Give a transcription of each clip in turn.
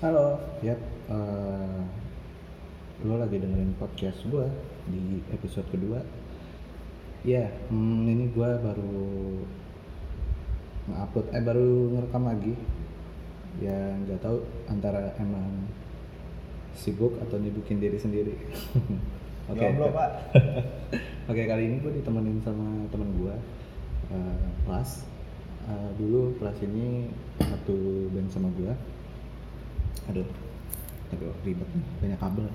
Halo, yap. eh, lo lagi dengerin podcast gue di episode kedua. Ya, hmm, ini gue baru nge-upload, eh baru ngerekam lagi. Ya nggak tahu antara emang sibuk atau nyibukin diri sendiri. Oke, Jomblo, Pak. Oke kali ini gue ditemenin sama temen gue, eh, Plas. Eh, dulu Plas ini satu band sama gue. Aduh, aduh ribet banyak kabel.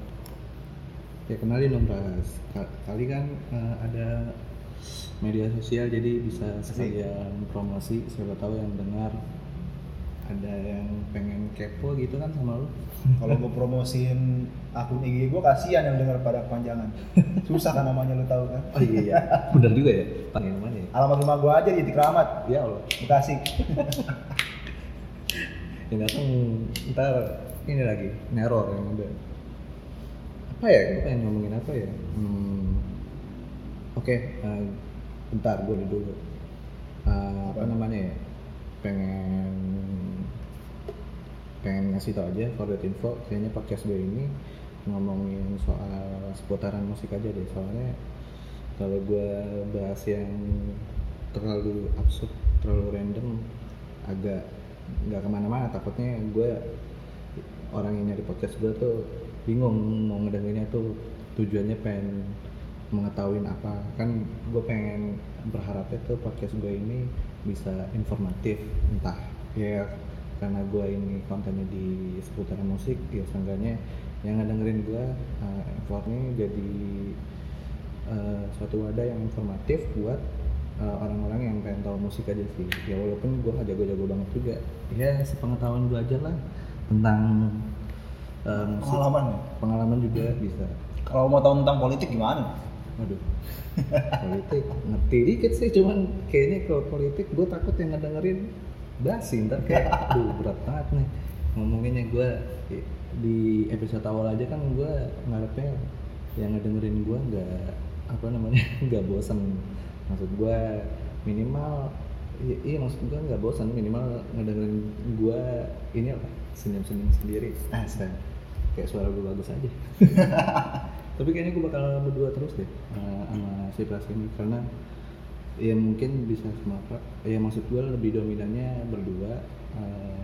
Ya kenalin dong. Ka- Kali kan eh, ada media sosial jadi bisa sekalian promosi. Siapa tahu yang dengar ada yang pengen kepo gitu kan sama lu. Kalau gue promosiin akun IG gue kasihan yang dengar pada kepanjangan. Susah kan namanya lu tahu kan. Oh iya, iya. bener juga ya. Panggil namanya ya. Alamat rumah gue aja di Tikramat, Ya Allah. Bekasi. Yang datang ntar ini lagi neror yang ada apa ya gue pengen ngomongin apa ya? Hmm, oke eh, bentar gue dulu. Eh, apa namanya ya? Pengen pengen ngasih tau aja for that info kayaknya podcast gue ini ngomongin soal seputaran musik aja deh. Soalnya kalau gue bahas yang terlalu absurd terlalu random agak nggak ke mana-mana takutnya gue orang yang nyari podcast gue tuh bingung mau ngedengerinnya tuh tujuannya pengen mengetahui apa. Kan gue pengen berharapnya tuh podcast gue ini bisa informatif entah ya karena gue ini kontennya di seputaran musik ya seenggaknya yang ngedengerin gue uh, jadi uh, suatu wadah yang informatif buat uh, orang-orang yang pengen tahu musik aja sih. Ya walaupun gue gak jago-jago banget juga. Ya sepengetahuan gue aja lah tentang uh, musik. Pengalaman ya? pengalaman juga bisa. Kalau mau tahu tentang politik gimana? Waduh, politik ngerti dikit sih, cuman kayaknya kalau politik gue takut yang ngedengerin basi ntar kayak, aduh berat banget nih. Ngomonginnya gue di episode awal aja kan gue ngarepnya yang ngedengerin gue nggak apa namanya nggak bosan maksud gue minimal iya, iya maksud gue nggak bosan minimal ngedengerin gue ini apa senyum-senyum sendiri. Ah kayak suara gue bagus aja. Tapi kayaknya gue bakal berdua terus deh uh, sama si Pras ini. Karena ya mungkin bisa semapra ya maksud gue lebih dominannya berdua uh,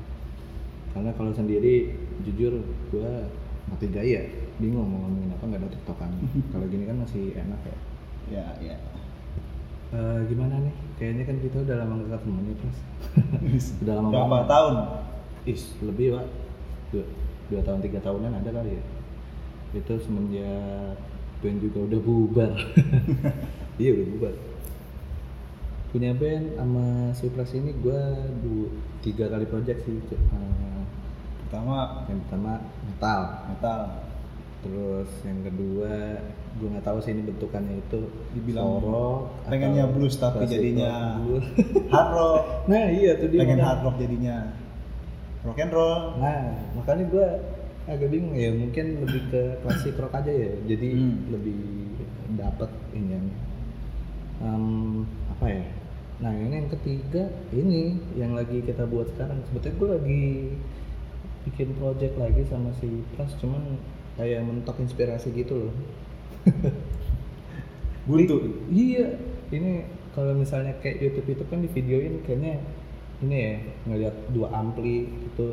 karena kalau sendiri jujur gue mati gaya bingung mau ngomongin apa nggak ada tiktokan. Kalau gini kan masih enak ya. Ya, ya. Eh, gimana nih? Kayaknya kan kita udah lama nggak ketemu nih Pras udah lama Berapa banget. tahun? Is, lebih pak. Dua, dua tahun tiga tahunan ada kali ya. Itu semenjak band juga udah bubar. Iya udah bubar. Punya band sama Supras ini gue du, tiga kali project sih Eh, Pertama. yang pertama metal. Metal. Terus yang kedua gue nggak tahu sih ini bentukannya itu Dibilang rock pengennya blues tapi jadinya. Hard rock. nah iya tuh dia Pengen hard rock jadinya rock and roll. Nah, makanya gue agak bingung ya, mungkin lebih ke klasik rock aja ya, jadi Hmm. lebih dapet ini yang em, apa ya? Nah ini yang ketiga ini yang lagi kita buat sekarang. Sebetulnya gue lagi bikin project lagi sama si Pras, cuman kayak mentok inspirasi gitu loh. Buntu. Iya, ini kalau misalnya kayak YouTube itu kan di videoin kayaknya ini ya ngeliat dua ampli itu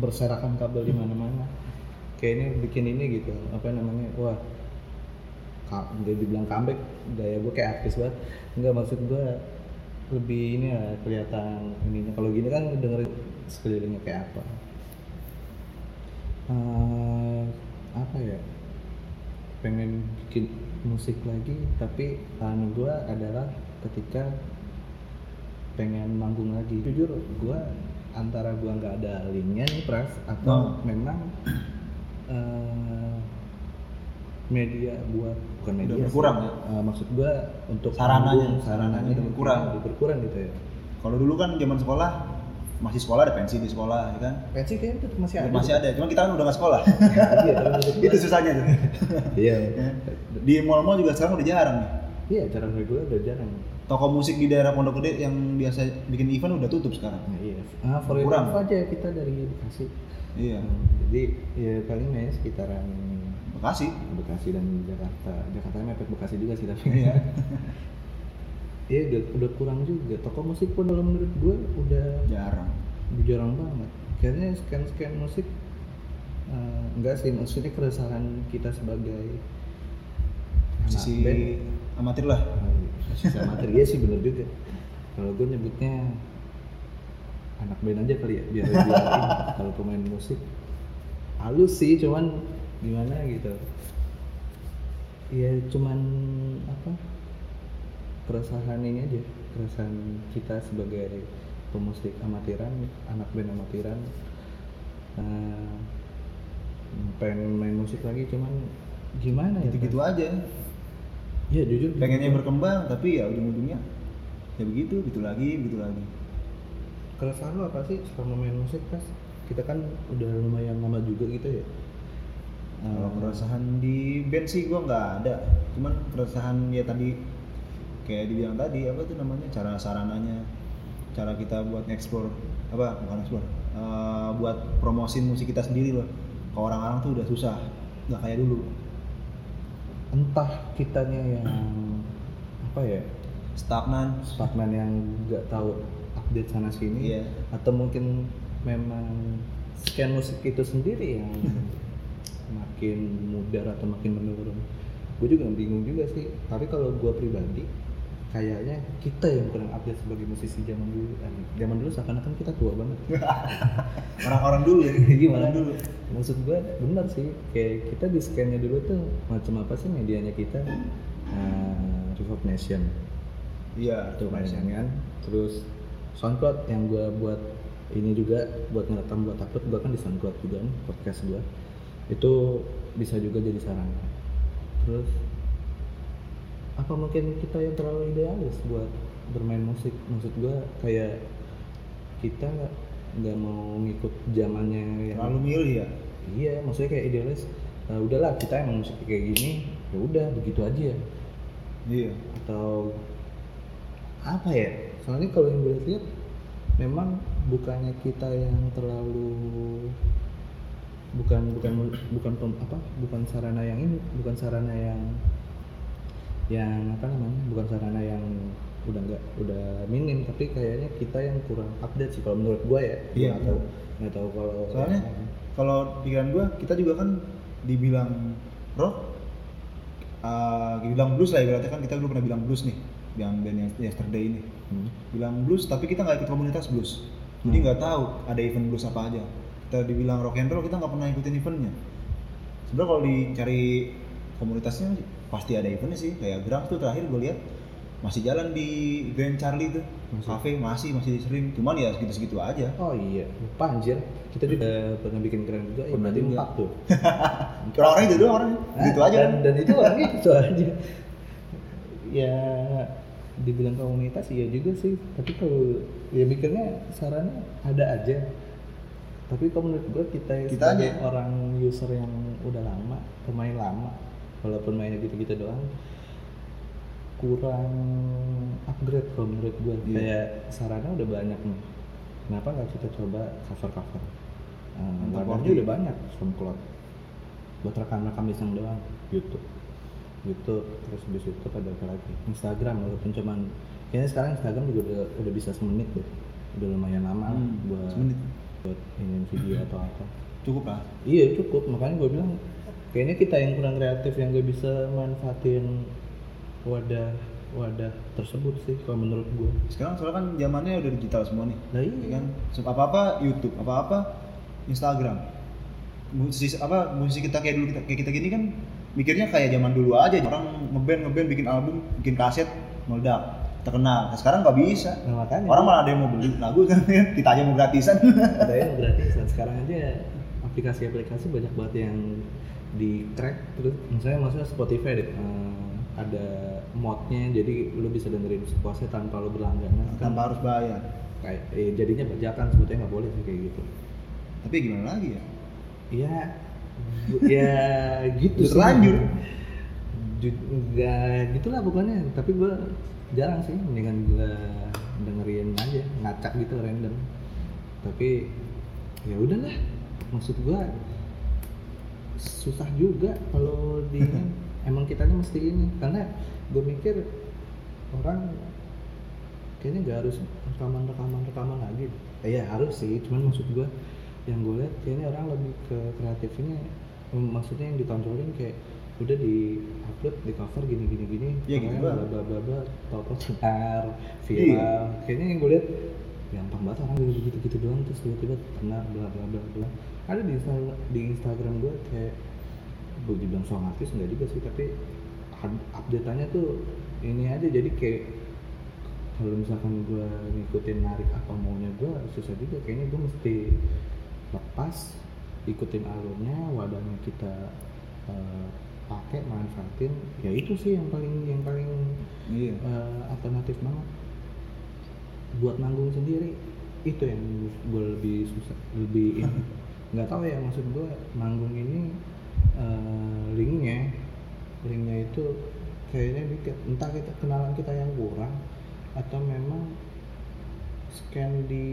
berserakan kabel di mana-mana. Kayaknya bikin ini gitu, apa namanya? Wah, nggak dibilang comeback, gaya gue kayak artis banget. Enggak maksud gue lebih ini ya kelihatan ininya. Kalau gini kan dengerin sekelilingnya kayak apa. Eh, apa ya? pengen bikin musik lagi tapi anu gue adalah ketika pengen manggung lagi jujur gue antara gue nggak ada linknya nih pras atau Hmm. memang eh, media buat bukan media Udah sih. berkurang ya? Eh, maksud gue untuk Sarananya. manggung, sarananya Udah berkurang. udah berkurang gitu ya Kalau dulu kan zaman sekolah masih sekolah ada pensi di sekolah ya kan. pensi kayaknya tetap masih ada Masih ada, cuma kita kan udah nggak sekolah. iya gua- Itu susahnya tuh. iya Ya. Di mall-mall juga sekarang udah jarang nih. iya cara reguler udah jarang toko musik di daerah Pondok Gede yang biasa bikin event udah tutup sekarang. Nah, iya. Ah, for Kurang. aja kita dari Bekasi. Iya. Hmm, jadi ya paling ya sekitaran Bekasi. Bekasi dan Jakarta. Jakarta mepet Bekasi juga sih tapi. Iya. Iya udah, udah kurang juga. Toko musik pun kalau menurut gue udah Jarang. jarang banget. Kayaknya scan scan musik eh, enggak sih maksudnya keresahan kita sebagai Sisi band. amatir lah. Ah, sisi amatir iya sih bener juga. Kalau gue nyebutnya anak band aja kali ya biar biar ini. kalau pemain musik halus sih cuman gimana gitu ya cuman apa keresahan ini aja. Keresahan kita sebagai pemusik amatiran anak band amatiran. Eh, pengen main musik lagi cuman gimana ya Gitu-gitu aja. ya jujur Pengennya berkembang tapi ya ujung-ujungnya ya begitu, gitu lagi, begitu lagi. keresahan lo apa sih selama main musik pas kita kan udah lumayan lama juga gitu ya. Kalau Eh, keresahan di band sih gua nggak ada. Cuman keresahan ya tadi kayak dibilang tadi apa tuh namanya cara sarananya, cara kita buat ekspor apa bukan ekspor, eh, buat promosin musik kita sendiri loh. Ke orang-orang tuh udah susah, nggak kayak dulu. entah kitanya yang apa ya Stagnan. stagnan yang nggak tahu update sana sini Iya. atau mungkin memang scan musik itu sendiri yang makin mudar atau makin menurun gue juga bingung juga sih tapi kalau gue pribadi kayaknya kita yang kurang update sebagai musisi zaman dulu Eh, zaman dulu seakan-akan kita tua banget. Orang-orang dulu ya. gimana? Orang dulu. maksud gue benar sih. Kayak kita di scannya dulu tuh macam apa sih medianya kita? Uh, Reverb Nation. Iya, itu tuh kan? Terus SoundCloud yang gue buat ini juga buat ngerekam buat upload gue kan di SoundCloud juga nih podcast gue itu bisa juga jadi sarana terus apa mungkin kita yang terlalu idealis buat bermain musik maksud gue kayak kita nggak mau ngikut zamannya yang Terlalu milih ya. iya maksudnya kayak idealis "Ah, udahlah kita emang musik kayak gini ya udah begitu aja Iya. atau apa ya soalnya kalau yang gue lihat memang bukannya kita yang terlalu bukan bukan bukan pem- apa bukan sarana yang ini bukan sarana yang yang apa namanya bukan sarana yang udah nggak udah minim tapi kayaknya kita yang kurang update sih kalau menurut gue ya. Iya, nggak tahu nggak tahu kalau Soalnya kalau pikiran gua kita juga kan dibilang rock uh, dibilang blues lah ibaratnya kan kita dulu pernah bilang blues nih yang band yang yesterday ini. Hmm. bilang blues tapi kita nggak ikut komunitas blues. Jadi Hmm. nggak tahu ada event blues apa aja. Kita dibilang rock and roll kita nggak pernah ikutin eventnya. Sebenarnya kalau dicari komunitasnya pasti ada eventnya sih kayak Grams tuh terakhir gue lihat masih jalan di Grand Charlie tuh Masih. cafe masih masih sering cuman ya segitu-segitu aja Oh iya, lupa anjir. Kita juga pernah bikin keren juga, ya Pernah berarti empat tuh. orang-orang itu doang orangnya gitu Ah, aja dan, kan dan itu orangnya itu aja. Ya dibilang komunitas iya juga sih, tapi kalau ya mikirnya sarannya ada aja. Tapi kalau menurut gue kita, Kita sebagai aja. orang user yang udah lama, pemain lama, walaupun mainnya gitu-gitu doang, kurang upgrade kalau menurut gue. Iya. Kayak sarana udah banyak nih. Kenapa nggak kita coba cover cover? Wadahnya banget. udah banyak SoundCloud buat rekam-rekam iseng doang YouTube YouTube terus habis itu ada apa lagi Instagram walaupun cuman kayaknya sekarang Instagram juga udah udah bisa semenit deh udah lumayan lama Hmm, buat semenit. buat ini video atau apa cukup lah iya cukup makanya gue bilang kayaknya kita yang kurang kreatif yang gak bisa manfaatin wadah wadah tersebut sih kalau menurut gue sekarang soalnya kan zamannya udah digital semua nih nah ya iya. kan? Apa apa YouTube apa apa Instagram. Musisi apa musisi kita kayak dulu kita kayak kita gini kan mikirnya kayak zaman dulu aja. Orang ngeband ngeband bikin album bikin kaset meledak terkenal. Nah, sekarang nggak bisa. Nah, makanya. Orang malah ada yang mau beli lagu kan kita aja mau gratisan. Ada yang gratisan. Sekarang aja aplikasi-aplikasi banyak banget yang di crack terus? Misalnya maksudnya Spotify deh. Eh, ada modnya jadi lu bisa dengerin sepuasnya tanpa lu berlangganan. Kan tanpa harus bayar. Kayak eh, jadinya bajakan sebetulnya nggak boleh sih kayak gitu. Tapi gimana lagi ya? Iya, bu- ya gitu terlanjur. Ju- Nggak gitulah pokoknya. Tapi gua jarang sih mendingan gue dengerin aja ngacak gitu random. Tapi ya udahlah. Maksud gue susah juga kalau di emang kitanya mesti ini karena gue mikir orang kayaknya gak harus rekaman rekaman rekaman lagi. Eh, ya harus sih cuman maksud gue yang gue lihat kayaknya orang lebih ke kreatifnya maksudnya yang ditonjolin kayak udah di upload di cover gini gini gini Iya, gitu bla bla bla bla tau cetar viral. Kayaknya yang gue lihat gampang banget orang gitu gitu gitu doang terus tiba-tiba kena bla bla bla bla. Ada di Insta- di Instagram gue kayak gue dibilang song artis enggak juga sih tapi up- update-annya tuh ini aja. Jadi kayak kalau misalkan gue ngikutin narik apa maunya gue susah juga. Kayaknya gue mesti lepas ikutin alurnya wadahnya kita eh, pakai manfaatin. Ya itu sih yang paling yang paling iya. eh, alternatif banget buat nanggung sendiri. Itu yang gue lebih susah lebih ini. Nggak tahu ya maksud gue nanggung ini eh, linknya linknya itu kayaknya dikit entah kita kenalan kita yang kurang atau memang scan di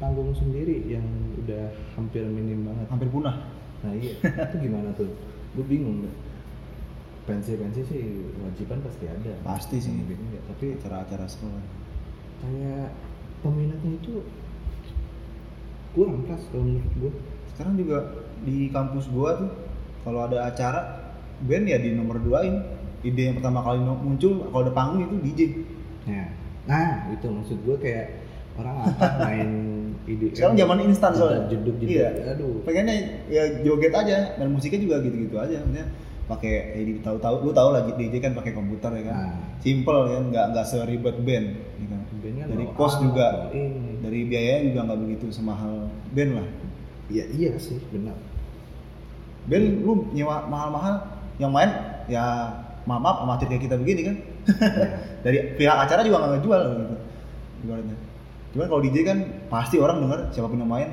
panggung sendiri yang udah hampir minim banget. Hampir punah. Nah iya. Itu gimana tuh? Gue bingung deh. Pensi-pensi sih wajiban pasti ada. Pasti sih. Tapi acara-acara sekolah kayak peminatnya itu kurang pas kalau menurut gue sekarang juga di kampus gua tuh kalau ada acara band ya di nomor duain. Ide yang pertama kali muncul kalau ada panggung itu DJ nah nah itu maksud gue kayak orang apa main ide sekarang zaman instan soalnya. jeduk jeduk iya. Aduh. Pengennya ya joget aja dan musiknya juga gitu-gitu aja. Maksudnya pakai ya tahu-tahu lu tahu lah DJ kan pakai komputer ya kan. Nah. simple kan nggak nggak seribet band ya kan. Bandnya dari bawa kos juga. Ini. dari biayanya juga nggak begitu semahal band lah. Iya iya sih benar. Band lu nyewa mahal-mahal yang main ya maaf maaf amatir kayak kita begini kan? Ya. dari pihak acara juga nggak ngejual gitu. Ibaratnya. Cuman kalau DJ kan pasti orang denger siapa pun yang main.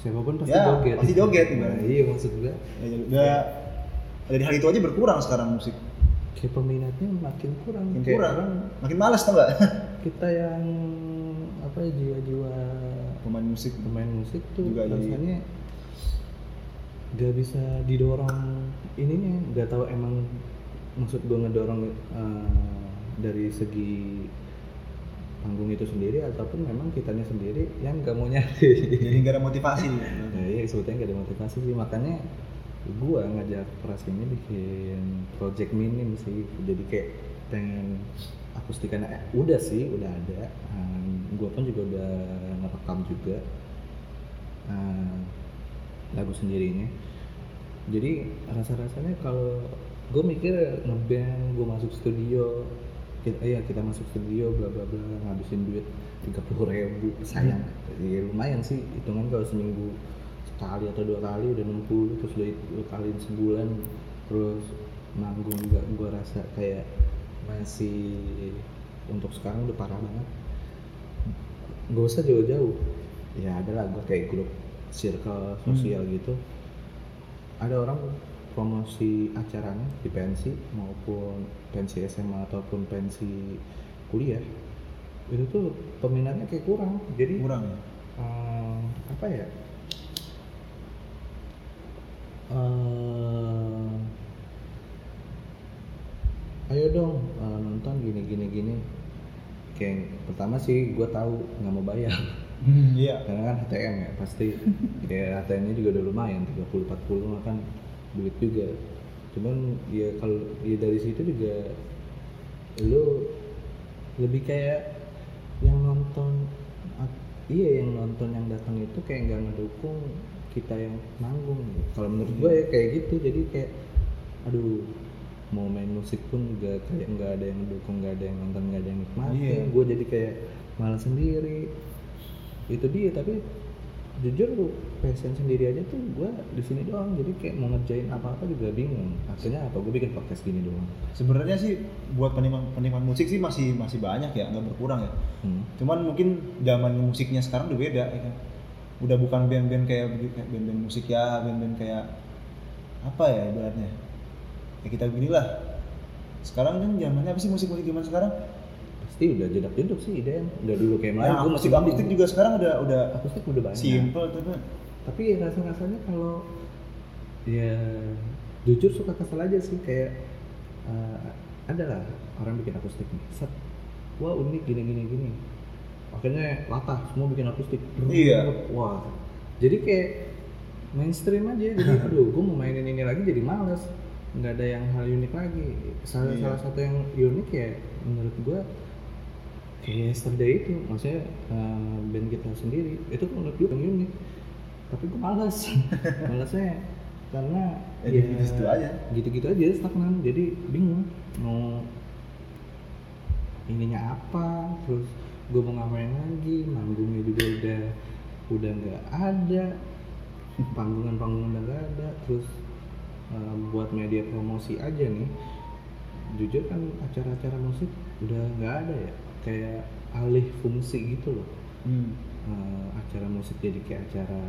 Siapa pun pasti Ya, joget. pasti joget, nah, ibaratnya. iya maksud gue ya, jadi- udah dari hal itu aja berkurang sekarang musik kayak peminatnya makin kurang. Makin Kayak kurang. Makin males tau gak kita yang apa ya, jiwa-jiwa pemain musik. pemain musik tuh Juga rasanya gak bisa didorong ininya. Gak tahu emang maksud gue ngedorong eh, dari segi panggung itu sendiri ataupun memang kitanya sendiri yang gak mau nyari. Jadi nggak ada motivasi. Ya iya sebetulnya gak ada motivasi sih. Makanya gua ngajak pras ini bikin project minim sih. Jadi kayak pengen akustikan eh, udah sih udah ada. Um, gua pun juga udah ngerekam juga uh, lagu sendirinya jadi rasa-rasanya kalau gue mikir ngeband gue masuk studio kita, iya kita masuk studio bla bla bla ngabisin duit tiga puluh ribu sayang. Ya lumayan sih hitungan kalau seminggu sekali atau dua kali udah 60 terus udah dua kali sebulan. Terus manggung juga gue rasa kayak masih untuk sekarang udah parah banget. Gak usah jauh-jauh. Ya ada lah gue kayak grup circle sosial gitu. Ada orang promosi acaranya di pensi maupun pensi SMA ataupun pensi kuliah. Itu tuh peminatnya kayak kurang. Jadi kurang ya? eh, apa ya ayo dong eh, nonton gini gini gini. Kayak pertama sih gue tahu nggak mau bayar. Iya. Karena kan HTM ya pasti ya HTM-nya juga udah lumayan 30 40 mah kan duit juga. Cuman ya kalau ya dari situ juga lu lebih kayak yang nonton iya yang nonton yang datang itu kayak nggak ngedukung kita yang manggung kalau menurut gue ya kayak gitu jadi kayak aduh mau main musik pun juga kayak nggak ada yang dukung nggak ada yang nonton nggak ada yang nikmatin. Iya. gue jadi kayak malas sendiri. Itu dia tapi jujur lu passion sendiri aja tuh gue di sini doang. Jadi kayak mau ngerjain apa apa juga bingung. Akhirnya apa? Gue bikin podcast gini doang. Sebenarnya sih buat penikmat penikmat musik sih masih masih banyak ya nggak berkurang ya. Hmm. cuman mungkin zaman musiknya sekarang udah beda ya kan. Udah bukan band-band kayak band-band musik ya band-band kayak apa ya ibaratnya ya kita beginilah sekarang kan zamannya apa sih musik-musik zaman sekarang? Pasti udah jedak jeduk sih IDM udah dulu kayak Melayu Nah, gue masih akustik juga sekarang udah udah akustik udah banyak. simple tuh tuh. tapi rasa rasanya kalau ya jujur suka kesel aja sih kayak eh, ada lah orang bikin akustik nih. Set wah unik gini gini gini. Akhirnya latah semua bikin akustik. Iya. wah. Jadi kayak mainstream aja jadi aduh gue mau mainin ini lagi jadi males nggak ada yang hal unik lagi salah Iya. salah satu yang unik ya menurut gue kayak yesterday itu maksudnya eh, band kita sendiri itu menurut gue yang unik tapi gue malas malasnya karena Ya, gitu-gitu aja. gitu-gitu aja stagnan jadi bingung mau ininya apa terus gue mau ngapain lagi manggungnya juga udah udah nggak ada panggungan-panggungan udah nggak ada terus buat media promosi aja nih jujur kan acara-acara musik udah nggak ada ya kayak alih fungsi gitu loh Hmm. Eh, acara musik jadi kayak acara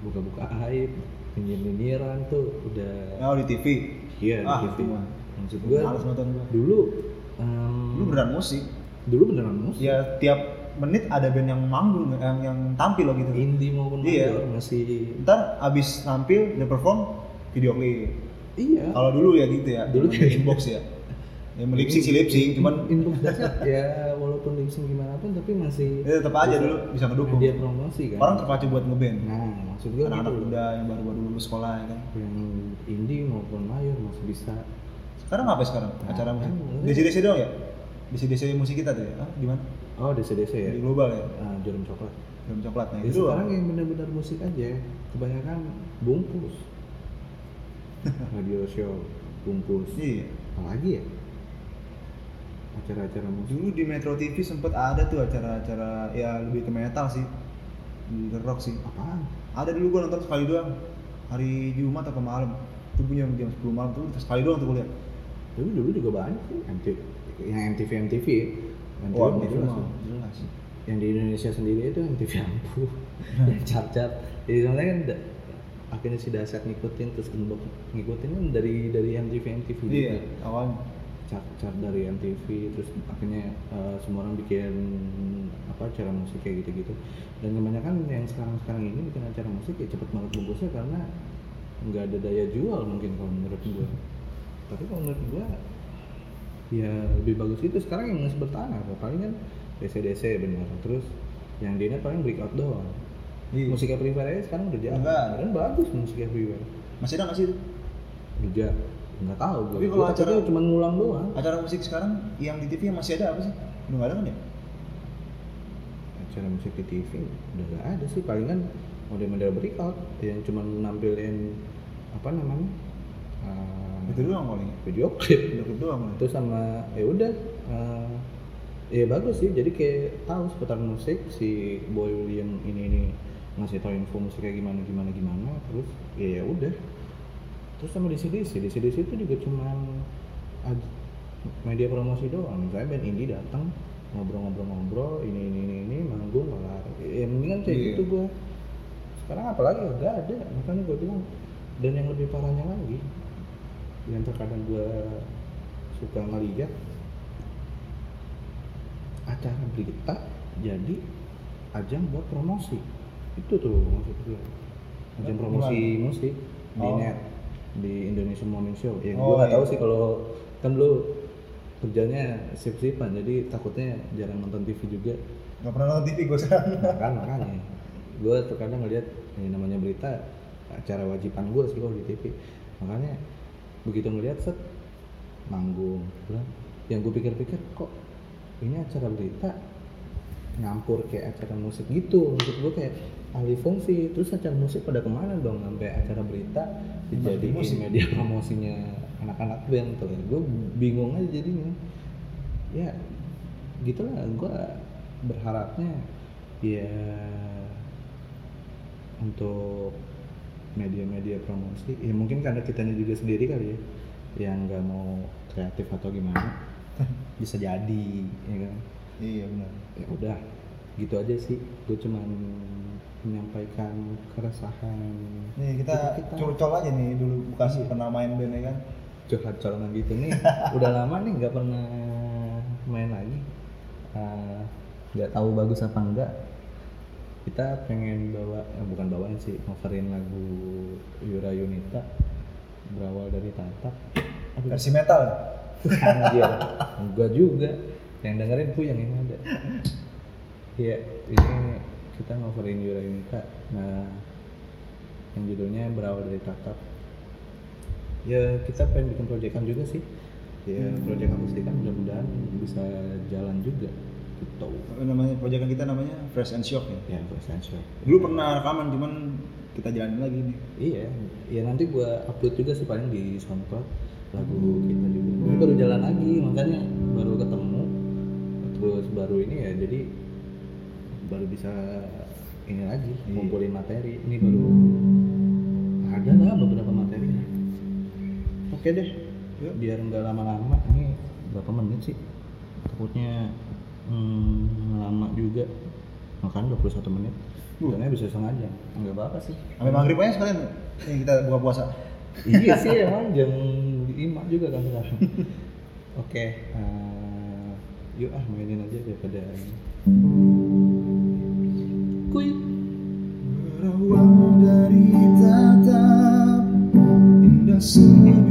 buka-buka aib nyindir-nyindiran tuh udah Oh di TV. iya Ah, di TV itu mah. maksud gue Males nonton gua. dulu em, Lu beneran musik. dulu beneran musik Ya tiap menit ada band yang manggung yang yang tampil loh gitu. indie maupun Iya. major masih Ntar abis tampil dia perform video klip. iya Kalau dulu ya gitu ya. Dulu inbox ya. Ya lip sync sih lip sync, cuman inbox dasar ya walaupun lip sync gimana pun tapi masih ya tetap aja dulu bisa ngedukung. media promosi kan Orang terpacu buat ngeband. nah maksud gue Anak-anak gitu loh. muda yang baru-baru lulus sekolah ya kan. yang indie maupun mayor masih bisa Sekarang apa sekarang? Acara Nah, musik. kan, DC-DC doang ya? DC-DC musik kita tuh ya? Ah, di mana? oh DC-DC ya Di global ya? Ah, jarum coklat Film coklat. Nah, Ya, itu sekarang yang benar-benar musik aja kebanyakan bungkus radio show bungkus Iya. apalagi ya acara-acara musik Dulu di Metro TV sempet ada tuh acara-acara ya lebih ke metal sih. Ke rock sih. apaan Ada dulu gua nonton sekali doang. Hari Jumat atau malam. Itu punya jam 10 malam tuh sekali doang tuh gua lihat. tapi dulu juga banyak sih MTV yang MTV MTV MTV Wah, mah itu jelas yang di Indonesia sendiri itu MTV ampuh yang cat-cat jadi sebenarnya kan akhirnya si Dasyat ngikutin terus Gembok ngikutin kan dari dari MTV MTV Iya, juga. Awalnya. cat-cat dari MTV terus akhirnya eh, semua orang bikin apa acara musik kayak gitu-gitu. Dan kebanyakan yang sekarang-sekarang ini bikin acara musik ya cepet banget bungkusnya karena nggak ada daya jual mungkin kalau menurut gua. Tapi kalau menurut gua ya lebih bagus itu sekarang yang masih bertahan. Apa paling kan DC-DC benar terus yang di net paling breakout doang Iya. musik everywhere aja sekarang udah jalan Enggak. kan bagus musik everywhere Masih ada nggak sih itu? udah nggak tahu gua Tapi kalau acara- cuma ngulang doang Acara musik sekarang yang di TV yang masih ada apa sih? Udah nggak ada kan ya? acara musik di TV udah gak ada sih palingan model-model breakout yang cuma nampilin apa namanya uh, Itu doang paling. video klip klip doang. itu sama ya udah uh, ya bagus sih jadi kayak tahu seputar musik si Boy William ini ini ngasih tau info musik kayak gimana gimana gimana terus ya ya udah. Terus sama DCDC DCDC itu juga cuma ad- media promosi doang. Misalnya band indie datang ngobrol-ngobrol-ngobrol ini ini ini ini manggung kelar ya mendingan kayak Iya. gitu gua. Sekarang apalagi udah ada. Makanya gua bilang dan yang lebih parahnya lagi yang terkadang gua suka ngeliat acara berita jadi ajang buat promosi itu tuh maksud gue ajang promosi Gimana? musik di Oh. net di Indonesia Morning Show ya gue Oh, nggak tahu iya. sih kalau kan lu kerjanya sip-sipan jadi takutnya jarang nonton TV juga Nggak pernah nonton TV gue sekarang. nah, kan makanya gue terkadang ngeliat ini namanya berita acara wajiban gue sih kalau di TV makanya begitu ngeliat set manggung bilang yang gue pikir-pikir kok ini acara berita nyampur kayak acara musik gitu maksud gue kayak alih fungsi terus acara musik pada ke mana dong? Sampai acara berita dijadiin musik. media promosinya anak-anak band tuh gue bingung aja jadinya. Ya gitulah. Gue berharapnya ya untuk media-media promosi. Ya mungkin karena kitanya juga sendiri kali ya yang nggak mau kreatif atau gimana bisa jadi ya kan? Iya benar. ya udah gitu aja sih. Gue cuman menyampaikan keresahan Nih kita, Kita- curcol aja nih dulu bekas pernah main band ya kan. curhat colongan gitu nih. Udah lama nih nggak pernah main lagi. Eh, nggak tahu bagus apa enggak kita pengen bawa eh, bukan bawain sih coverin lagu Yura Yunita berawal dari tatap. Versi metal anjir enggak juga. Yang dengerin puyeng yang ada. Iya ini kita coverin Yura Yunita nah yang judulnya berawal dari tatap. Ya kita pengen bikin proyekan juga sih. Ya proyek akustikan mudah-mudahan bisa jalan juga. Gitu. Namanya proyekan kita namanya Fresh and Shock ya? Ya gue sensor dulu pernah rekaman cuman kita jalanin lagi nih. Iya ya nanti gua upload juga sih paling di SoundCloud. Lagu kita juga. Ini baru jalan lagi makanya baru ketemu. Terus baru ini ya jadi baru bisa ini lagi Iya. ngumpulin materi. Ini baru ada lah beberapa materi. Oke deh Yuk. biar nggak lama-lama. Ini berapa menit sih? Takutnya hmm, lama juga. Makan 21 menit. Uh. Karena bisa setengah jam. Nggak apa-apa sih. Sampai maghrib aja sekalian. Nih kita buka puasa. Iya sih emang jam lima juga kan sekarang. Oke eh, yuk ah mainin aja daripada ini soon.